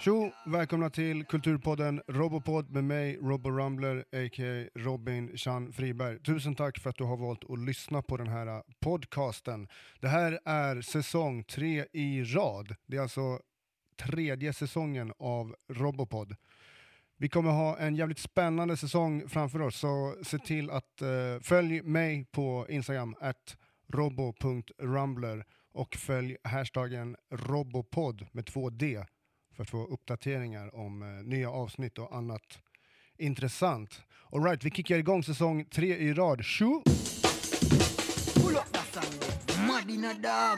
Tjo! Välkomna till Kulturpodden Robopod med mig, Robbo Rumbler, a.k.a. Robin Chan Friberg. Tusen tack för att du har valt att lyssna på den här äh, podcasten. Det här är säsong tre i rad. Det är alltså tredje säsongen av Robopod. Vi kommer ha en jävligt spännande säsong framför oss, så se till att uh, följ mig på Instagram, at robo.rumbler och följ hashtaggen robopod med två D för att få uppdateringar om uh, nya avsnitt och annat intressant. Alright, vi kickar igång säsong tre i rad. Tjo!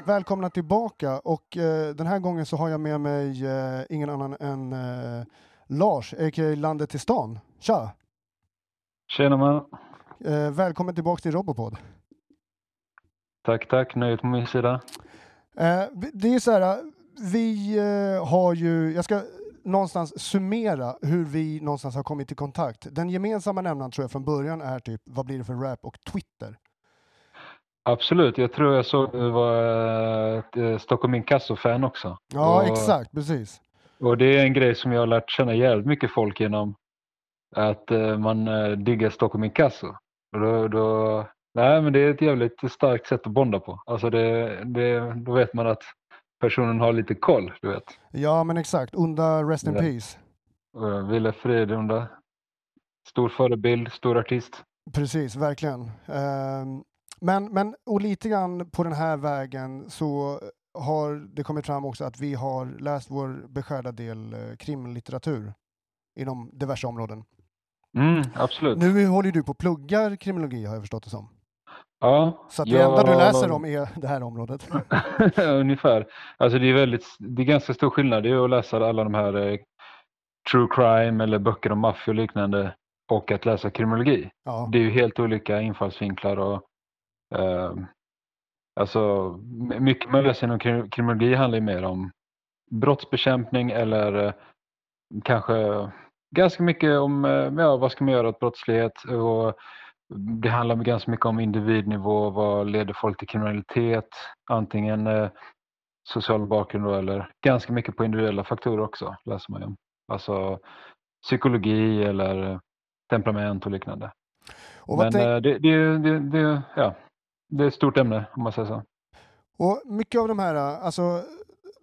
Välkomna tillbaka och uh, den här gången så har jag med mig uh, ingen annan än uh, Lars, a.k.a. Landet till stan. Tja! Tjena man! välkommen tillbaka till Robopod. Tack, tack. Nöjd på min sida. det är så här, vi uh, har ju, jag ska någonstans summera hur vi någonstans har kommit i kontakt. Den gemensamma nämnaren tror jag från början är typ, vad blir det för rap och Twitter. Absolut, jag tror jag såg du var ett uh, Stockholm Inkasso-fan också. Ja, och, exakt, precis. Och det är en grej som jag har lärt känna jävligt mycket folk genom att man diggar Stockholm Inkasso. Och då, då, nej, men det är ett jävligt starkt sätt att bonda på. Alltså det, det, då vet man att personen har lite koll, du vet. Ja, men exakt. Unda Rest in ja. Peace. Wille Frid, Unda. Stor förebild, stor artist. Precis, verkligen. Um, men, men och lite grann på den här vägen så har det kommit fram också att vi har läst vår beskärda del eh, krimlitteratur inom diverse områden. Mm, absolut. Nu håller du på och pluggar kriminologi har jag förstått det som. Ja, så att det enda du läser om är det här området? Ungefär. Alltså det är, väldigt, det är ganska stor skillnad det är att läsa alla de här eh, true crime eller böcker om maffia och liknande och att läsa kriminologi. Ja. Det är ju helt olika infallsvinklar och eh, alltså mycket man läser inom kriminologi handlar ju mer om brottsbekämpning eller eh, kanske ganska mycket om eh, ja, vad ska man göra åt brottslighet och det handlar ganska mycket om individnivå, vad leder folk till kriminalitet, antingen eh, social bakgrund eller ganska mycket på individuella faktorer också läser man ju om. Alltså psykologi eller eh, temperament och liknande. Och Men eh, det, det, det, det, ja, det är ett stort ämne om man säger så. Och mycket av de här, alltså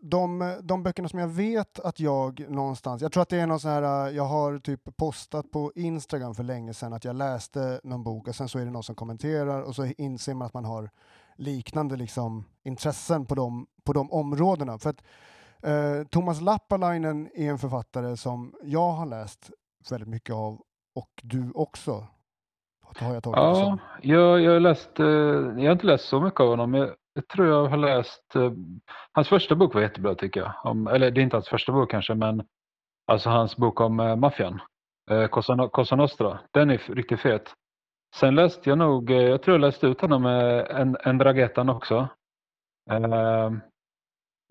de, de böckerna som jag vet att jag någonstans, jag tror att det är någon sån här, jag har typ postat på Instagram för länge sedan att jag läste någon bok och sen så är det någon som kommenterar och så inser man att man har liknande liksom intressen på de, på de områdena. För att eh, Thomas Lappalainen är en författare som jag har läst väldigt mycket av och du också. Har jag ja, jag, jag, läst, eh, jag har inte läst så mycket av honom. Jag tror jag har läst, eh, hans första bok var jättebra tycker jag. Om, eller det är inte hans första bok kanske, men alltså hans bok om eh, maffian, eh, Cosa, Cosa Nostra. Den är riktigt fet. Sen läste jag nog, eh, jag tror jag läste ut honom med en, en Dragettan också. Eh,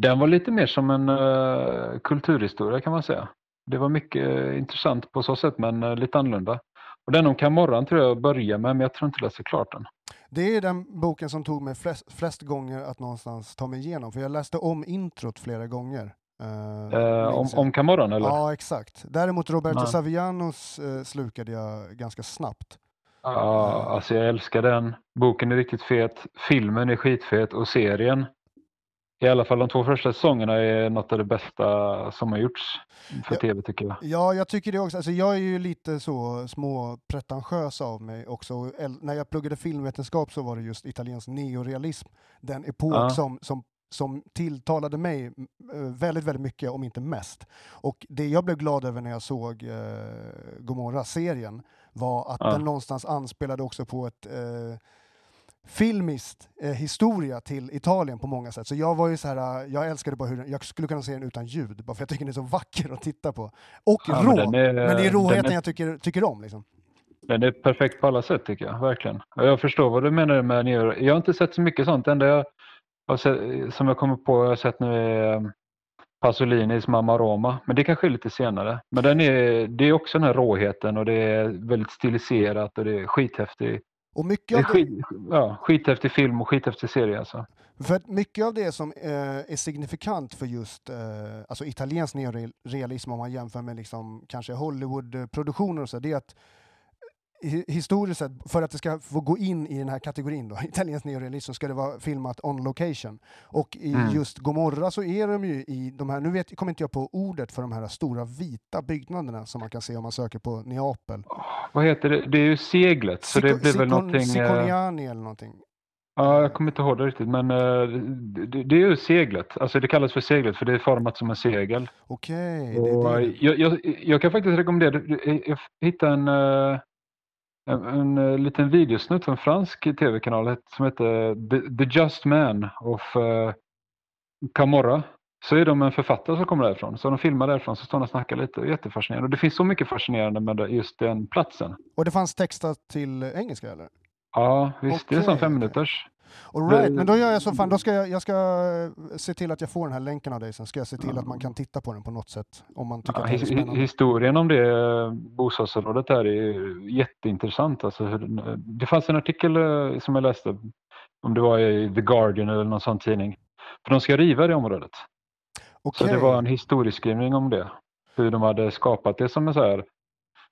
den var lite mer som en uh, kulturhistoria kan man säga. Det var mycket uh, intressant på så sätt men uh, lite annorlunda. Och den om Camorran tror jag börjar med men jag tror inte jag läser klart den. Det är den boken som tog mig flest, flest, gånger att någonstans ta mig igenom, för jag läste om introt flera gånger. Uh, uh, om, om Camorran eller? Ja, exakt. Däremot Roberto uh. Savillanos uh, slukade jag ganska snabbt. Ja, alltså jag älskar den. Boken är riktigt fet, filmen är skitfet och serien i alla fall de två första säsongerna är något av det bästa som har gjorts för ja, tv tycker jag. Ja, jag tycker det också. Alltså, jag är ju lite så små pretentiös av mig också. När jag pluggade filmvetenskap så var det just italiensk neorealism, den epok ja. som, som som tilltalade mig eh, väldigt, väldigt mycket, om inte mest. Och det jag blev glad över när jag såg eh, Gomorra-serien var att ja. den någonstans anspelade också på ett eh, filmiskt eh, historia till Italien på många sätt. Så jag var ju så här, eh, jag älskade bara hur jag skulle kunna se den utan ljud, bara för jag tycker den är så vacker att titta på. Och ja, rå, men, är, men, det är råheten är, jag tycker, tycker om. Liksom. Den är perfekt på alla sätt tycker jag, verkligen. Jag förstår vad du menar med neuro. Jag har inte sett så mycket sånt. Det enda jag har sett, som jag kommer på, jag har sett nu är um, Pasolinis Mamma Roma, men det kanske är lite senare. Men den är, det är också den här råheten och det är väldigt stiliserat och det är skithäftig Och mycket det skit, det... ja, skithäftig film och skithäftig serie alltså. För mycket av det som eh, är signifikant för just eh, alltså italiensk neorealism om man jämför med liksom, kanske Hollywoodproduktioner och så, det är att historiskt sett, för att det ska få gå in i den här kategorin då, italiensk neorealism, ska det vara filmat on location. Och i mm. just Gomorra så är de ju i de här, nu vet, kommer inte jag på ordet för de här stora vita byggnaderna som man kan se om man söker på Neapel. Vad heter det? Det är ju seglet, så Sico, det blir väl någonting... Siconiani eller någonting. Ja, jag kommer inte ihåg det riktigt, men uh, det, det, är ju seglet. Alltså det kallas för seglet för det är format som en segel. Okej. Okay, jag, jag, jag, kan faktiskt rekommendera, jag hittade en, en, en, en, liten videosnutt från en fransk tv-kanal som heter The, The Just Man of uh, Camorra. Så är de en författare som kommer därifrån. Så de filmar därifrån så står de och snackar lite. Jättefascinerande. Och det finns så mycket fascinerande med just den platsen. Och det fanns textat till engelska eller? Ja, visst. Okay. Det är som fem minuters. All right, men då gör jag så fan, då ska jag, jag ska eh, se till att jag får den här länken av dig, sen ska jag se till att man kan titta på den på något sätt. Om man tycker ja, att det är spännande. Historien om det eh, bostadsområdet där är jätteintressant. Alltså, det fanns en artikel eh, som jag läste, om det var i The Guardian eller någon sån tidning. För de ska riva det området. Okay. Så det var en historieskrivning om det. Hur de hade skapat det som en så här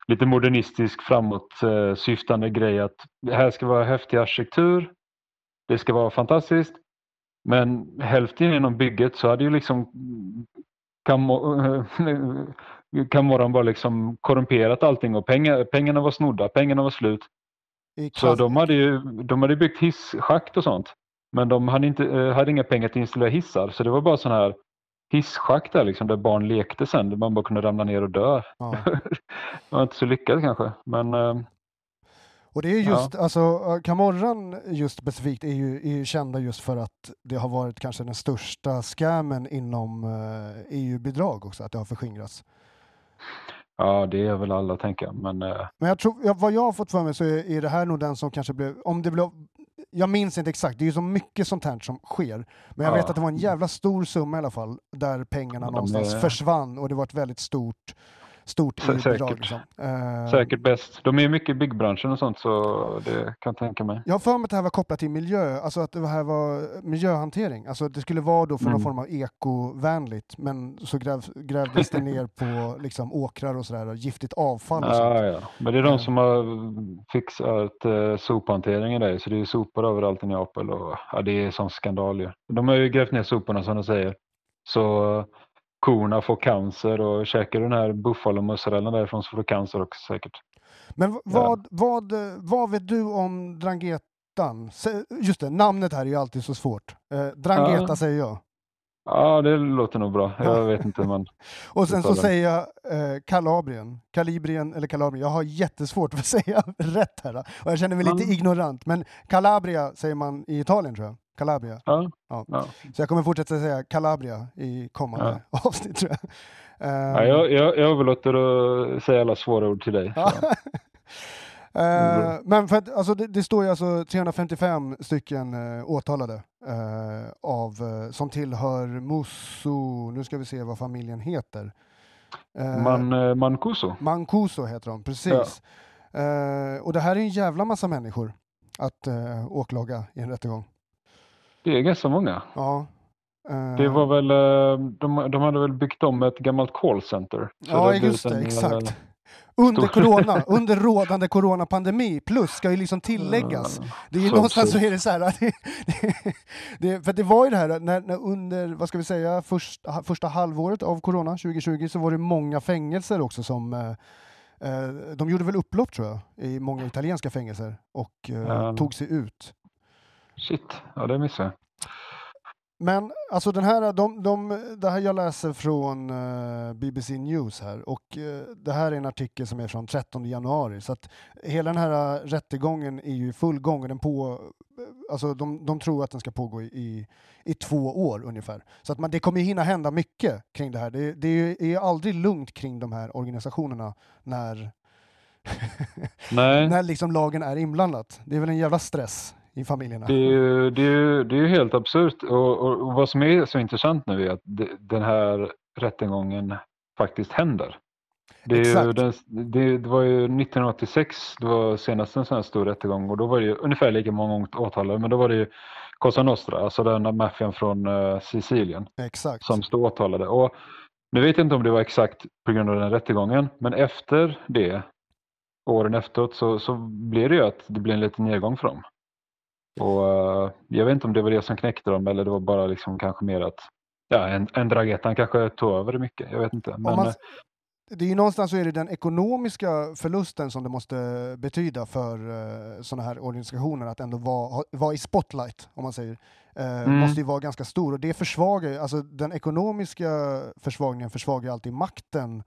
lite modernistisk framåtsyftande grej att det här ska vara häftig arkitektur. Det ska vara fantastiskt. Men hälften genom bygget så hade ju liksom Camoran bara liksom korrumperat allting och pengar, pengarna var snodda, pengarna var slut. Så de hade ju de hade byggt hisschakt och sånt. Men de hade, inte, eh, hade inga pengar till att installera hissar så det var bara sån här hisschakt där liksom, där barn lekte sen, där man bara kunde ramla ner och dö. Ja. det var inte så lyckat kanske, men eh, och det är just, ja. alltså Camorran just specifikt är ju, är ju kända just för att det har varit kanske den största scammen inom EU-bidrag också, att det har förskingrats. Ja, det är väl alla tänker men... Uh... Men jag tror, vad jag har fått för mig så är, är det här nog den som kanske blev, om det blev jag minns inte exakt, det är ju så mycket sånt här som sker. Men jag ja. vet att det var en jävla stor summa i alla fall, där pengarna ja, någonstans är... försvann och det var ett väldigt stort stort Säkert. Liksom. Uh, Säkert bäst. De är mycket i byggbranschen och sånt så det kan jag tänka mig. Jag har för mig att det här var kopplat till miljö, alltså att det här var miljöhantering. Alltså att det skulle vara då för mm. någon form av ekovänligt men så gräv, grävdes det ner på liksom, åkrar och sådär, giftigt avfall och ja, Ja. Men det är de uh. som har fixat uh, sophanteringen där så det är sopor överallt i Neapel och ja, det är sån skandal ju. De har ju grävt ner soporna som de säger. Så korna får cancer och käkar den här buffalomozzarellan därifrån så får du cancer också säkert. Men vad, vad, vad vet du om Drangetan? Just det, namnet här är ju alltid så svårt. Eh, Drangheta ja. säger jag. Ja, det låter nog bra. Jag vet inte. Men och sen så säger jag eh, Kalabrien, Kalibrien eller Kalabrien. Jag har jättesvårt för att säga rätt här. Och jag känner mig lite ignorant. Men Calabria säger man i Italien tror jag. Calabria. Ja. Ja. Så jag kommer fortsätta säga Calabria i kommande avsnitt tror jag. Um, ja, jag, jag, jag överlåter att säga alla svåra ord till dig. Uh, men för att, alltså, det, det, står ju alltså 355 stycken uh, åtalade uh, av, som tillhör Musso, nu ska vi se vad familjen heter. Man, Mancuso. Mancuso heter de, precis. Ja. och det här är en jävla massa människor att åklaga i en rättegång. Det är ganska många. Ja. Det eh. var väl, eh, de, de hade väl byggt om ett gammalt callcenter. Ja, just det, exakt. Under corona, under rådande coronapandemi, plus ska ju liksom tilläggas. Det är ju så någonstans så är det så här, det, det, det, för det var ju det här, när, när under, vad ska vi säga, först, första halvåret av corona 2020 så var det många fängelser också som eh, eh, de gjorde väl upplopp tror jag, i många italienska fängelser och eh, ja. tog sig ut. Shit, ja det missade jag. Men alltså den här, de, de, det här jag läser från eh, BBC News här och uh, det här är en artikel som är från 13 januari så att hela den här uh, rättegången är ju i full gång och den på, alltså de, de tror att den ska pågå i, i, två år ungefär. Så att man, det kommer hinna hända mycket kring det här. Det, det är, är aldrig lugnt kring de här organisationerna när, när liksom lagen är inblandat. Det är väl en jävla stress i familjerna. Det är ju, det är det är helt absurt och, och, och, vad som är så intressant nu är att det, den här rättegången faktiskt händer. Det, Exakt. Den, det, det, var ju 1986, det var senast en sån här stor rättegång och då var det ju ungefär lika många åtalade men då var det ju Cosa Nostra, alltså den maffian från uh, Sicilien. Exakt. Som stod åtalade. Och nu vet jag inte om det var exakt på grund av den rättegången men efter det, åren efteråt, så, så blev det ju att det blev en liten nedgång för dem. Och uh, jag vet inte om det var det som knäckte dem eller det var bara liksom kanske mer att ja, en, en Dragettan kanske tog över mycket. Jag vet inte. Men, man, det är ju någonstans så är det den ekonomiska förlusten som det måste betyda för uh, sådana här organisationer att ändå vara, vara i spotlight, om man säger. Uh, mm. måste ju vara ganska stor och det försvagar alltså den ekonomiska försvagningen försvagar alltid makten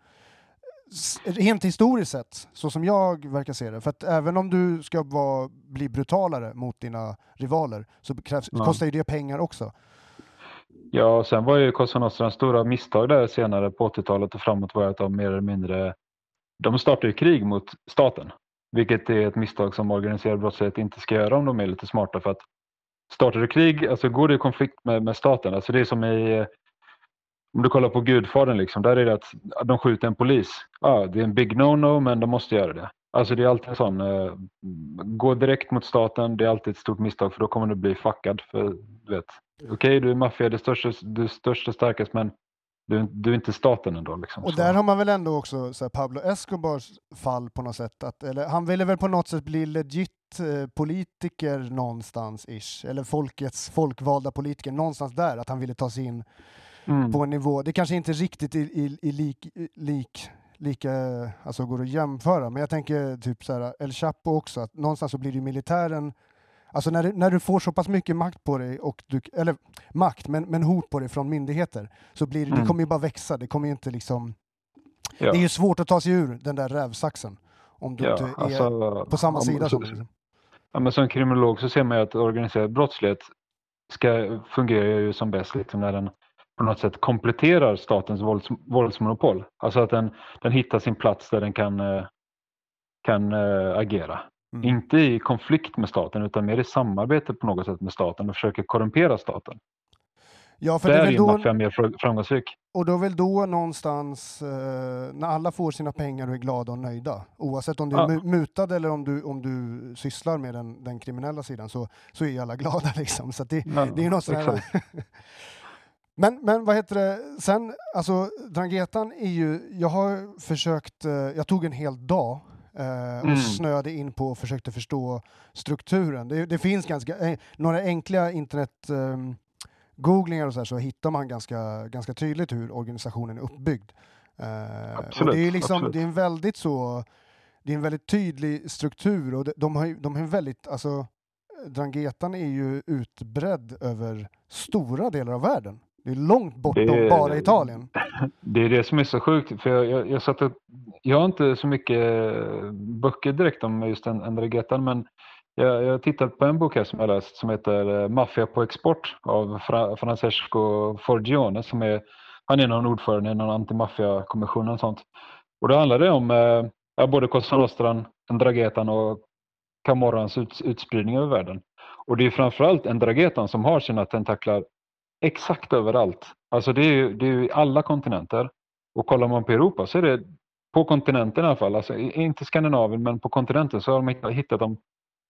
rent historiskt sett, så som jag verkar se det. För att även om du ska vara, bli brutalare mot dina rivaler så krävs, ja. kostar ju det pengar också. Ja, och sen var ju Cosa Nostras stora misstag där senare på 80-talet och framåt var att de mer eller mindre de startade ju krig mot staten. Vilket är ett misstag som organiserad brottslighet inte ska göra om de är lite smarta. För att startar du krig, alltså går du i konflikt med, med staten, alltså det är som i om du kollar på Gudfadern, liksom, där är det att de skjuter en polis. Ja, det är en big no-no, men de måste göra det. Alltså det är alltid en sån, uh, gå direkt mot staten, det är alltid ett stort misstag för då kommer du bli fuckad. För, du vet, okej okay, du är maffia, du är störst, du är störst och starkast men du, du är inte staten ändå. Liksom, och så. där har man väl ändå också så här, Pablo Escobars fall på något sätt, att, eller han ville väl på något sätt bli legit eh, politiker någonstans ish, eller folkets folkvalda politiker någonstans där, att han ville ta sig in mm. på en nivå, det kanske inte riktigt är i, i lik, lik lika, alltså går att jämföra, men jag tänker typ så här, El Chapo också, att någonstans så blir det militären Alltså när du, när du får så pass mycket makt på dig, och du, eller makt, men, men hot på dig från myndigheter, så blir det, mm. det kommer ju bara växa. Det kommer ju inte liksom... Ja. Det är ju svårt att ta sig ur den där rävsaxen om du ja, inte är alltså, på samma sida. Som, liksom. ja, men som kriminolog så ser man ju att organiserad brottslighet ska, fungerar ju som bäst liksom när den på något sätt kompletterar statens vålds, våldsmonopol. Alltså att den, den hittar sin plats där den kan, eh, kan äh, agera. Mm. Inte i konflikt med staten utan mer i samarbete på något sätt med staten och försöker korrumpera staten. Ja, för Där är, är maffian mer framgångsrik. Och då väl då någonstans, eh, när alla får sina pengar och är glada och nöjda, oavsett om du är ja. mutad eller om du, om du sysslar med den, den kriminella sidan, så, så är ju alla glada. Liksom. Så det, ja, det är något sådär. Men, men vad heter det, sen, alltså Drangetan är ju, jag har försökt, eh, jag tog en hel dag eh, och mm. snöade in på och försökte förstå strukturen. Det, det finns ganska, eh, några enkla internet eh, googlingar och så, här, så hittar man ganska, ganska tydligt hur organisationen är uppbyggd. Eh, absolut, det, är liksom, det är en väldigt så, det är en väldigt tydlig struktur och de, de har, de har en väldigt, alltså Drangetan är ju utbredd över stora delar av världen. Det är långt bortom det, bara Italien. Det är det som är så sjukt. För jag, jag, jag, satt och, jag har inte så mycket böcker direkt om just Andregettan men jag, jag tittat på en bok här som jag läst som heter eh, Maffia på export av Fra, Francesco Forgione som är, han är någon ordförande i någon antimaffia-kommission och sånt. Och då handlar det om eh, både Cosa Nostran, Ndrangetan och Camorrans ut, utspridning över världen. Och det är framförallt Ndrangetan som har sina tentaklar exakt överallt. Alltså det är ju, det är ju alla kontinenter. Och kollar man på Europa så är det på kontinenten i alla fall, alltså inte Skandinavien men på kontinenten så har man hittat dem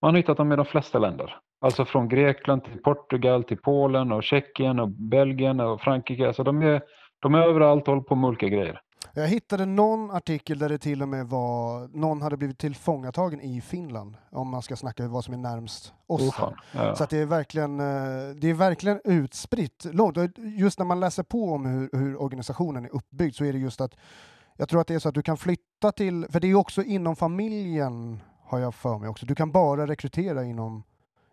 man har hittat dem i de flesta länder. Alltså från Grekland till Portugal till Polen och Tjeckien och Belgien och Frankrike. Alltså de är, de är överallt och håller på med olika grejer. Jag hittade någon artikel där det till och med var någon hade blivit tillfångatagen i Finland om man ska snacka vad som är närmst oss. Oh, ja. Så det är verkligen, eh, det är verkligen utspritt långt. Just när man läser på om hur, hur organisationen är uppbyggd så är det just att jag tror att det är så att du kan flytta till, för det är också inom familjen har jag för mig också. Du kan bara rekrytera inom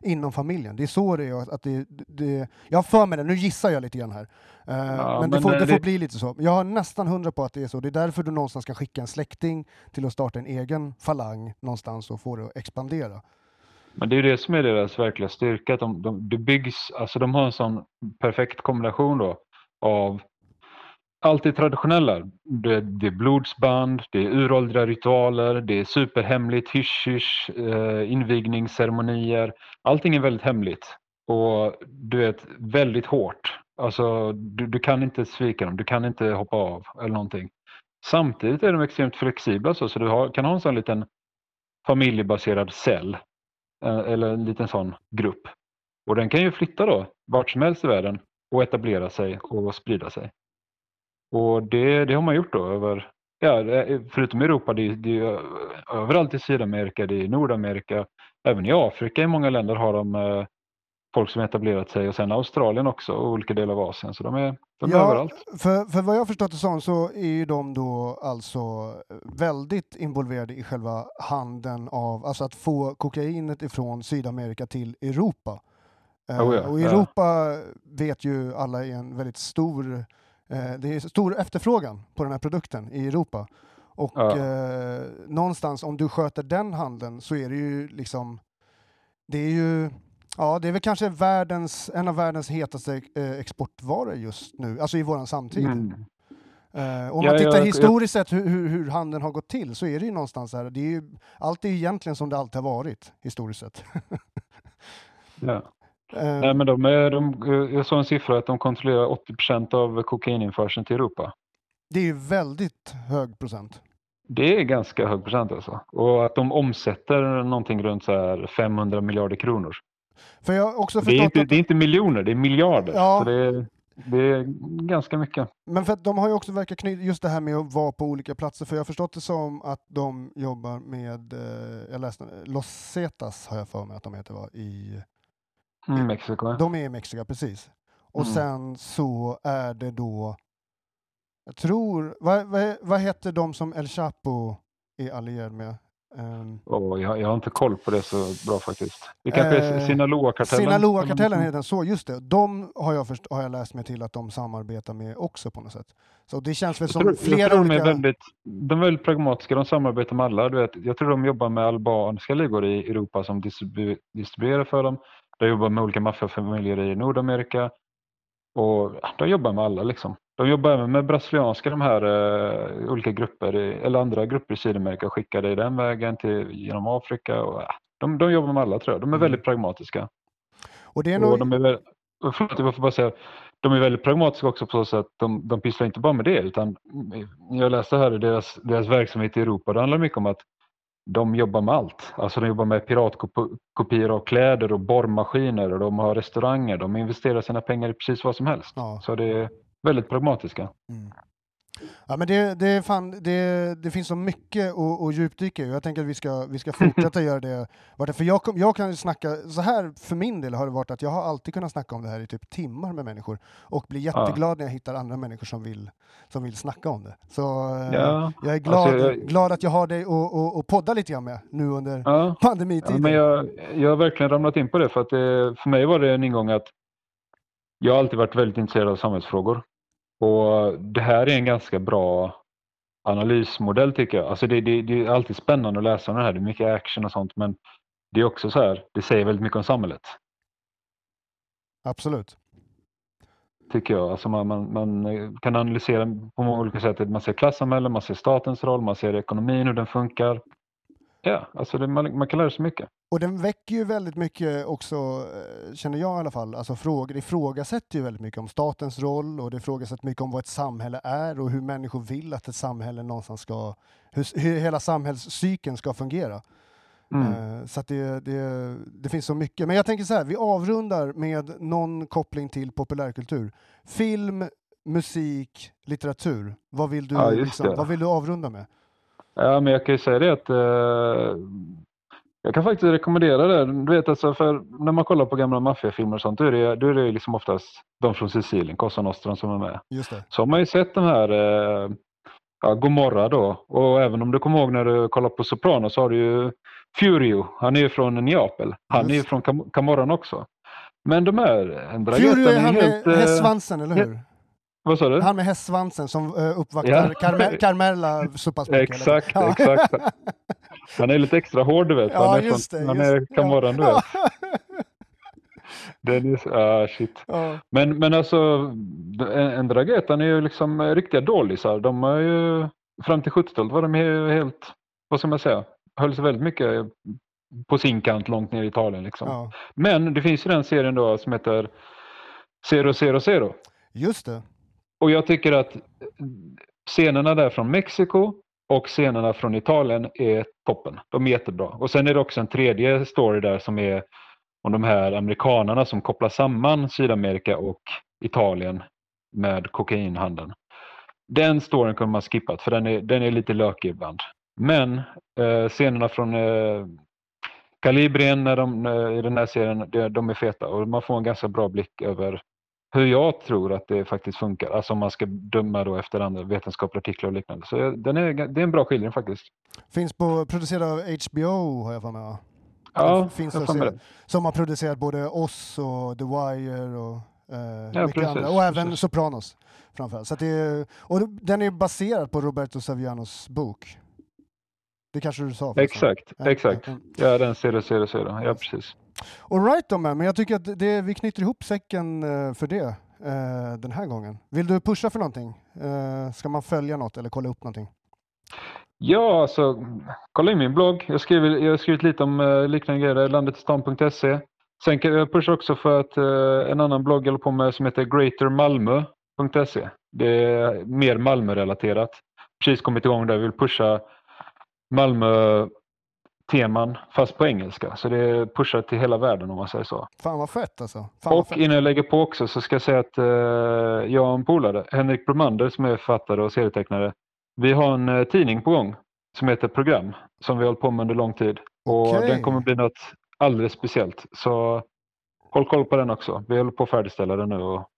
inom familjen. Det är så det är. Att det, det, jag har för mig det, nu gissar jag lite grann här. Uh, ja, men, det, får, det, det får bli lite så. Jag har nästan hundra på att det är så. Det är därför du någonstans kan skicka en släkting till att starta en egen falang någonstans och få det att expandera. Men det är ju det som är deras verkliga styrka, att de, de, det byggs, alltså de har en sån perfekt kombination då av allt det traditionella. Det, det är blodsband, det är uråldriga ritualer, det är superhemligt, hysch-hysch, eh, invigningsceremonier. Allting är väldigt hemligt och du vet väldigt hårt. Alltså du, du, kan inte svika dem, du kan inte hoppa av eller någonting. Samtidigt är de extremt flexibla så, så du har, kan ha en sån liten familjebaserad cell eh, eller en liten sån grupp. Och den kan ju flytta då vart som helst i världen och etablera sig och sprida sig. Och det, det har man gjort då över, ja, förutom Europa, det, det är överallt i Sydamerika, det är i Nordamerika, även i Afrika i många länder har de eh, folk som etablerat sig och sen Australien också och olika delar av Asien. Så de är, de är ja, överallt. För, för vad jag förstått det som så är ju de då alltså väldigt involverade i själva handeln av, alltså att få kokainet ifrån Sydamerika till Europa. Eh, oh ja, och Europa ja. vet ju alla är en väldigt stor, eh, det är stor efterfrågan på den här produkten i Europa. Och ja. eh, någonstans om du sköter den handeln så är det ju liksom, det är ju Ja, det är väl kanske världens, en av världens hetaste eh, exportvaror just nu, alltså i våran samtid. Mm. Uh, om ja, man tittar ja, historiskt sett hur, hur, hur, handeln har gått till så är det ju någonstans här, det är ju, allt är egentligen som det alltid har varit historiskt sett. ja. Uh, Nej, men de är, de, jag såg en siffra att de kontrollerar 80% av kokaininförseln till Europa. Det är ju väldigt hög procent. Det är ganska hög procent alltså. Och att de omsätter någonting runt så här 500 miljarder kronor. För jag också det, är inte, att... det är inte miljoner, det är miljarder. Ja. Så det, är, det är ganska mycket. Men för att de har ju också verkat knyta just det här med att vara på olika platser. För jag har förstått det som att de jobbar med, eh, jag läste Los Zetas har jag för mig att de heter va? I, mm, i Mexiko. De är i Mexiko, precis. Och mm. sen så är det då, jag tror, vad, vad, vad heter de som El Chapo är allierad med? Um, oh, jag, jag, har inte koll på det så bra faktiskt. Det kanske är eh, Sinaloa-kartellen? Sinaloa-kartellen heter den, så just det. De har jag, först, har jag läst mig till att de samarbetar med också på något sätt. Så det känns väl som tror, flera tror olika... De är, väldigt, de är väldigt pragmatiska, de samarbetar med alla. Du vet, jag tror de jobbar med albanska ligor i Europa som distribu distribuerar för dem. De jobbar med olika maffiafamiljer i Nordamerika. Och de jobbar med alla liksom. De jobbar även med brasilianska, de här uh, olika grupper, eller andra grupper i Sydamerika och skickar dig den vägen till, genom Afrika. Och, uh, de, de jobbar med alla tror jag. De är mm. väldigt pragmatiska. Och det är nog... Och de är förlåt, jag får bara säga, de är väldigt pragmatiska också på så sätt att de, de pysslar inte bara med det utan jag läste här i deras, deras verksamhet i Europa, det handlar mycket om att de jobbar med allt. Alltså de jobbar med piratkopior av kläder och borrmaskiner och de har restauranger. De investerar sina pengar i precis vad som helst. Ja. Så det, väldigt pragmatiska. Mm. Ja, men det, det, fan, det, det finns så mycket att, att djupdyka i. Jag tänker att vi ska, vi ska fortsätta göra det. För jag, jag kan snacka, så här för min del har det varit att jag har alltid kunnat snacka om det här i typ timmar med människor och blir jätteglad ja. när jag hittar andra människor som vill, som vill snacka om det. Så eh, ja. jag är glad, alltså, jag... glad att jag har dig och, och, och podda lite grann med nu under ja. pandemitiden. Ja, men jag, jag har verkligen ramlat in på det för att det, för mig var det en ingång att jag har alltid varit väldigt intresserad av samhällsfrågor. Och det här är en ganska bra analysmodell tycker jag. Alltså det, det, det är alltid spännande att läsa om det här. Det är mycket action och sånt men det är också så här, det säger väldigt mycket om samhället. Absolut. Tycker jag. Alltså man, man, man kan analysera på många olika sätt. Man ser klassamhället, man ser statens roll, man ser ekonomin, hur den funkar. Ja, alltså det, man, man, kan lära sig mycket. Och den väcker ju väldigt mycket också, eh, känner jag i alla fall, alltså frågor, det ifrågasätter ju väldigt mycket om statens roll och det ifrågasätter mycket om vad ett samhälle är och hur människor vill att ett samhälle någonstans ska, hur, hur hela samhällscykeln ska fungera. Mm. Uh, så det, det, det, finns så mycket. Men jag tänker så här, vi avrundar med någon koppling till populärkultur. Film, musik, litteratur. Vad vill du, ja, liksom, vad vill du avrunda med? Ja, men jag kan ju säga det att eh, jag kan faktiskt rekommendera det. Du vet alltså, för när man kollar på gamla maffiafilmer och sånt, då är det, då är det liksom oftast de från Sicilien, Cosa Nostra som är med. Just det. Så har man ju sett de här eh, ja, Gomorra då. Och även om du kommer ihåg när du kollar på Soprano så har du ju Furio. Han är ju från Neapel. Han Just. är ju från Cam Camorran också. Men de här Furio är han med eh, hästsvansen, eller hur? Vad sa du? Han med hästsvansen som uh, uppvaktar ja. Carme Carmella så pass mycket. Exakt, exakt. Han är lite extra hård du vet. Ja, han är, just det, han är Camoran du vet. Den är, ah, shit. Ja. Men, men alltså, en Dragetan är ju liksom riktiga dålisar. De är ju, fram till 70-talet var de helt, vad ska man säga, höll sig väldigt mycket på sin kant långt ner i Italien. Liksom. Ja. Men det finns ju den serien då som heter Zero Zero Zero. Just det. Och jag tycker att scenerna där från Mexiko och scenerna från Italien är toppen. De är jättebra. Och sen är det också en tredje story där som är om de här amerikanarna som kopplar samman Sydamerika och Italien med kokainhandeln. Den storyn kunde man skippat för den är, den är lite lökig ibland. Men eh, scenerna från eh, Kalibrien när de, eh, i den här serien, de, de är feta och man får en ganska bra blick över hur jag tror att det faktiskt funkar. Alltså om man ska döma då efter andra vetenskapliga artiklar och liknande. Så den är, det är en bra skildring faktiskt. Finns på, producerad av HBO har jag för mig va? Ja, finns jag ser. Som har producerat både oss och The Wire och eh, ja, mycket andra. Och även precis. Sopranos framförallt. Så det, och den är baserad på Roberto Savianos bok. Det kanske du sa? Exakt, ja, exakt. Ja, den ser ser ser. Ja, precis. Alright då, men jag tycker att det, vi knyter ihop säcken eh, för det eh, den här gången. Vill du pusha för någonting? Eh, ska man följa något eller kolla upp någonting? Ja, alltså kolla in min blogg. Jag, skriver, jag har skrivit lite om liknande grejer, landetistan.se. Sen kan jag pusha också för att en annan blogg jag håller på med som heter greatermalmö.se. Det är mer Malmö-relaterat. Precis kommit igång där, vi vill pusha Malmö teman fast på engelska. Så det pushar till hela världen om man säger så. Fan vad fett alltså. Fan och fett. innan jag lägger på också så ska jag säga att uh, jag och en polare, Henrik Bromander som är författare och serietecknare, vi har en uh, tidning på gång som heter Program som vi har hållit på med under lång tid. Okay. Och den kommer bli något alldeles speciellt. Så håll koll på den också. Vi håller på att färdigställa den nu och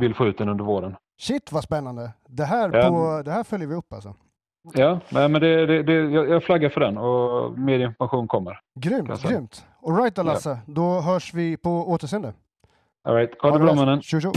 vill få ut den under våren. Shit vad spännande. Det här, på, det här följer vi upp alltså. Ja, men det, det, det, jag flaggar för den och mer information kommer. Grymt, grymt. Alright då Lasse, ja. då hörs vi på återseende. Alright, ha, ha det bra mannen. Tjo, tjo.